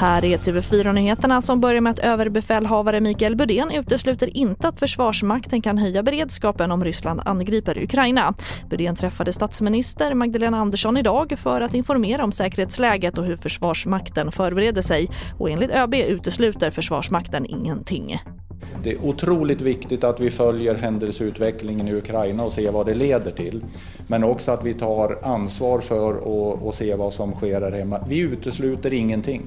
Här är TV4-nyheterna som börjar med att överbefälhavare Mikael Budén utesluter inte att Försvarsmakten kan höja beredskapen om Ryssland angriper Ukraina. Budén träffade statsminister Magdalena Andersson idag för att informera om säkerhetsläget och hur Försvarsmakten förbereder sig. Och enligt ÖB utesluter Försvarsmakten ingenting. Det är otroligt viktigt att vi följer händelseutvecklingen i Ukraina och ser vad det leder till. Men också att vi tar ansvar för att se vad som sker här hemma. Vi utesluter ingenting.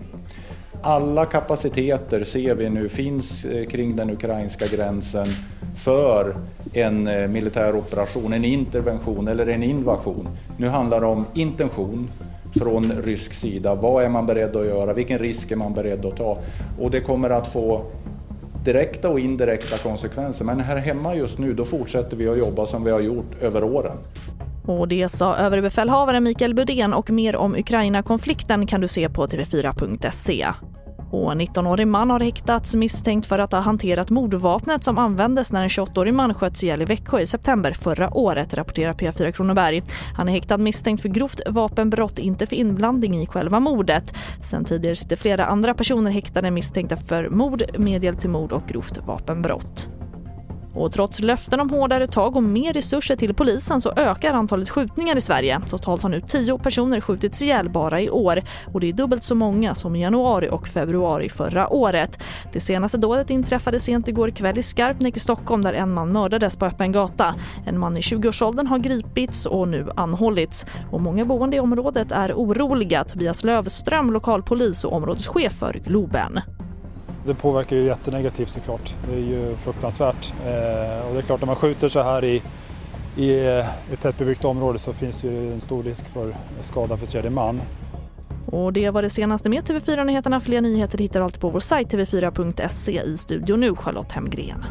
Alla kapaciteter ser vi nu finns eh, kring den ukrainska gränsen för en eh, militär operation, en intervention eller en invasion. Nu handlar det om intention från rysk sida. Vad är man beredd att göra? Vilken risk är man beredd att ta? Och det kommer att få direkta och indirekta konsekvenser. Men här hemma just nu då fortsätter vi att jobba som vi har gjort över åren. Och det sa överbefälhavaren Mikael Budén och mer om Ukraina-konflikten kan du se på tv4.se. Och 19-årig man har häktats misstänkt för att ha hanterat mordvapnet som användes när en 28-årig man sköts ihjäl i Växjö i september förra året, rapporterar P4 Kronoberg. Han är häktad misstänkt för grovt vapenbrott, inte för inblandning i själva mordet. Sen tidigare sitter flera andra personer häktade misstänkta för mord, medhjälp till mord och grovt vapenbrott. Och trots löften om hårdare tag och mer resurser till polisen så ökar antalet skjutningar i Sverige. Totalt har nu tio personer skjutits ihjäl bara i år och det är dubbelt så många som i januari och februari förra året. Det senaste dådet inträffade sent igår kväll i Skarpnäck i Stockholm där en man mördades på öppen gata. En man i 20-årsåldern har gripits och nu anhållits. Och många boende i området är oroliga. Tobias Lövström, lokalpolis och områdeschef för Globen. Det påverkar ju jättenegativt såklart. Det är ju fruktansvärt. Eh, och det är klart när man skjuter så här i, i eh, ett tättbebyggt område så finns ju en stor risk för skada för tredje man. Och det var det senaste med TV4 Nyheterna. Fler nyheter hittar du alltid på vår sajt tv4.se. I studion nu Charlotte Hemgren.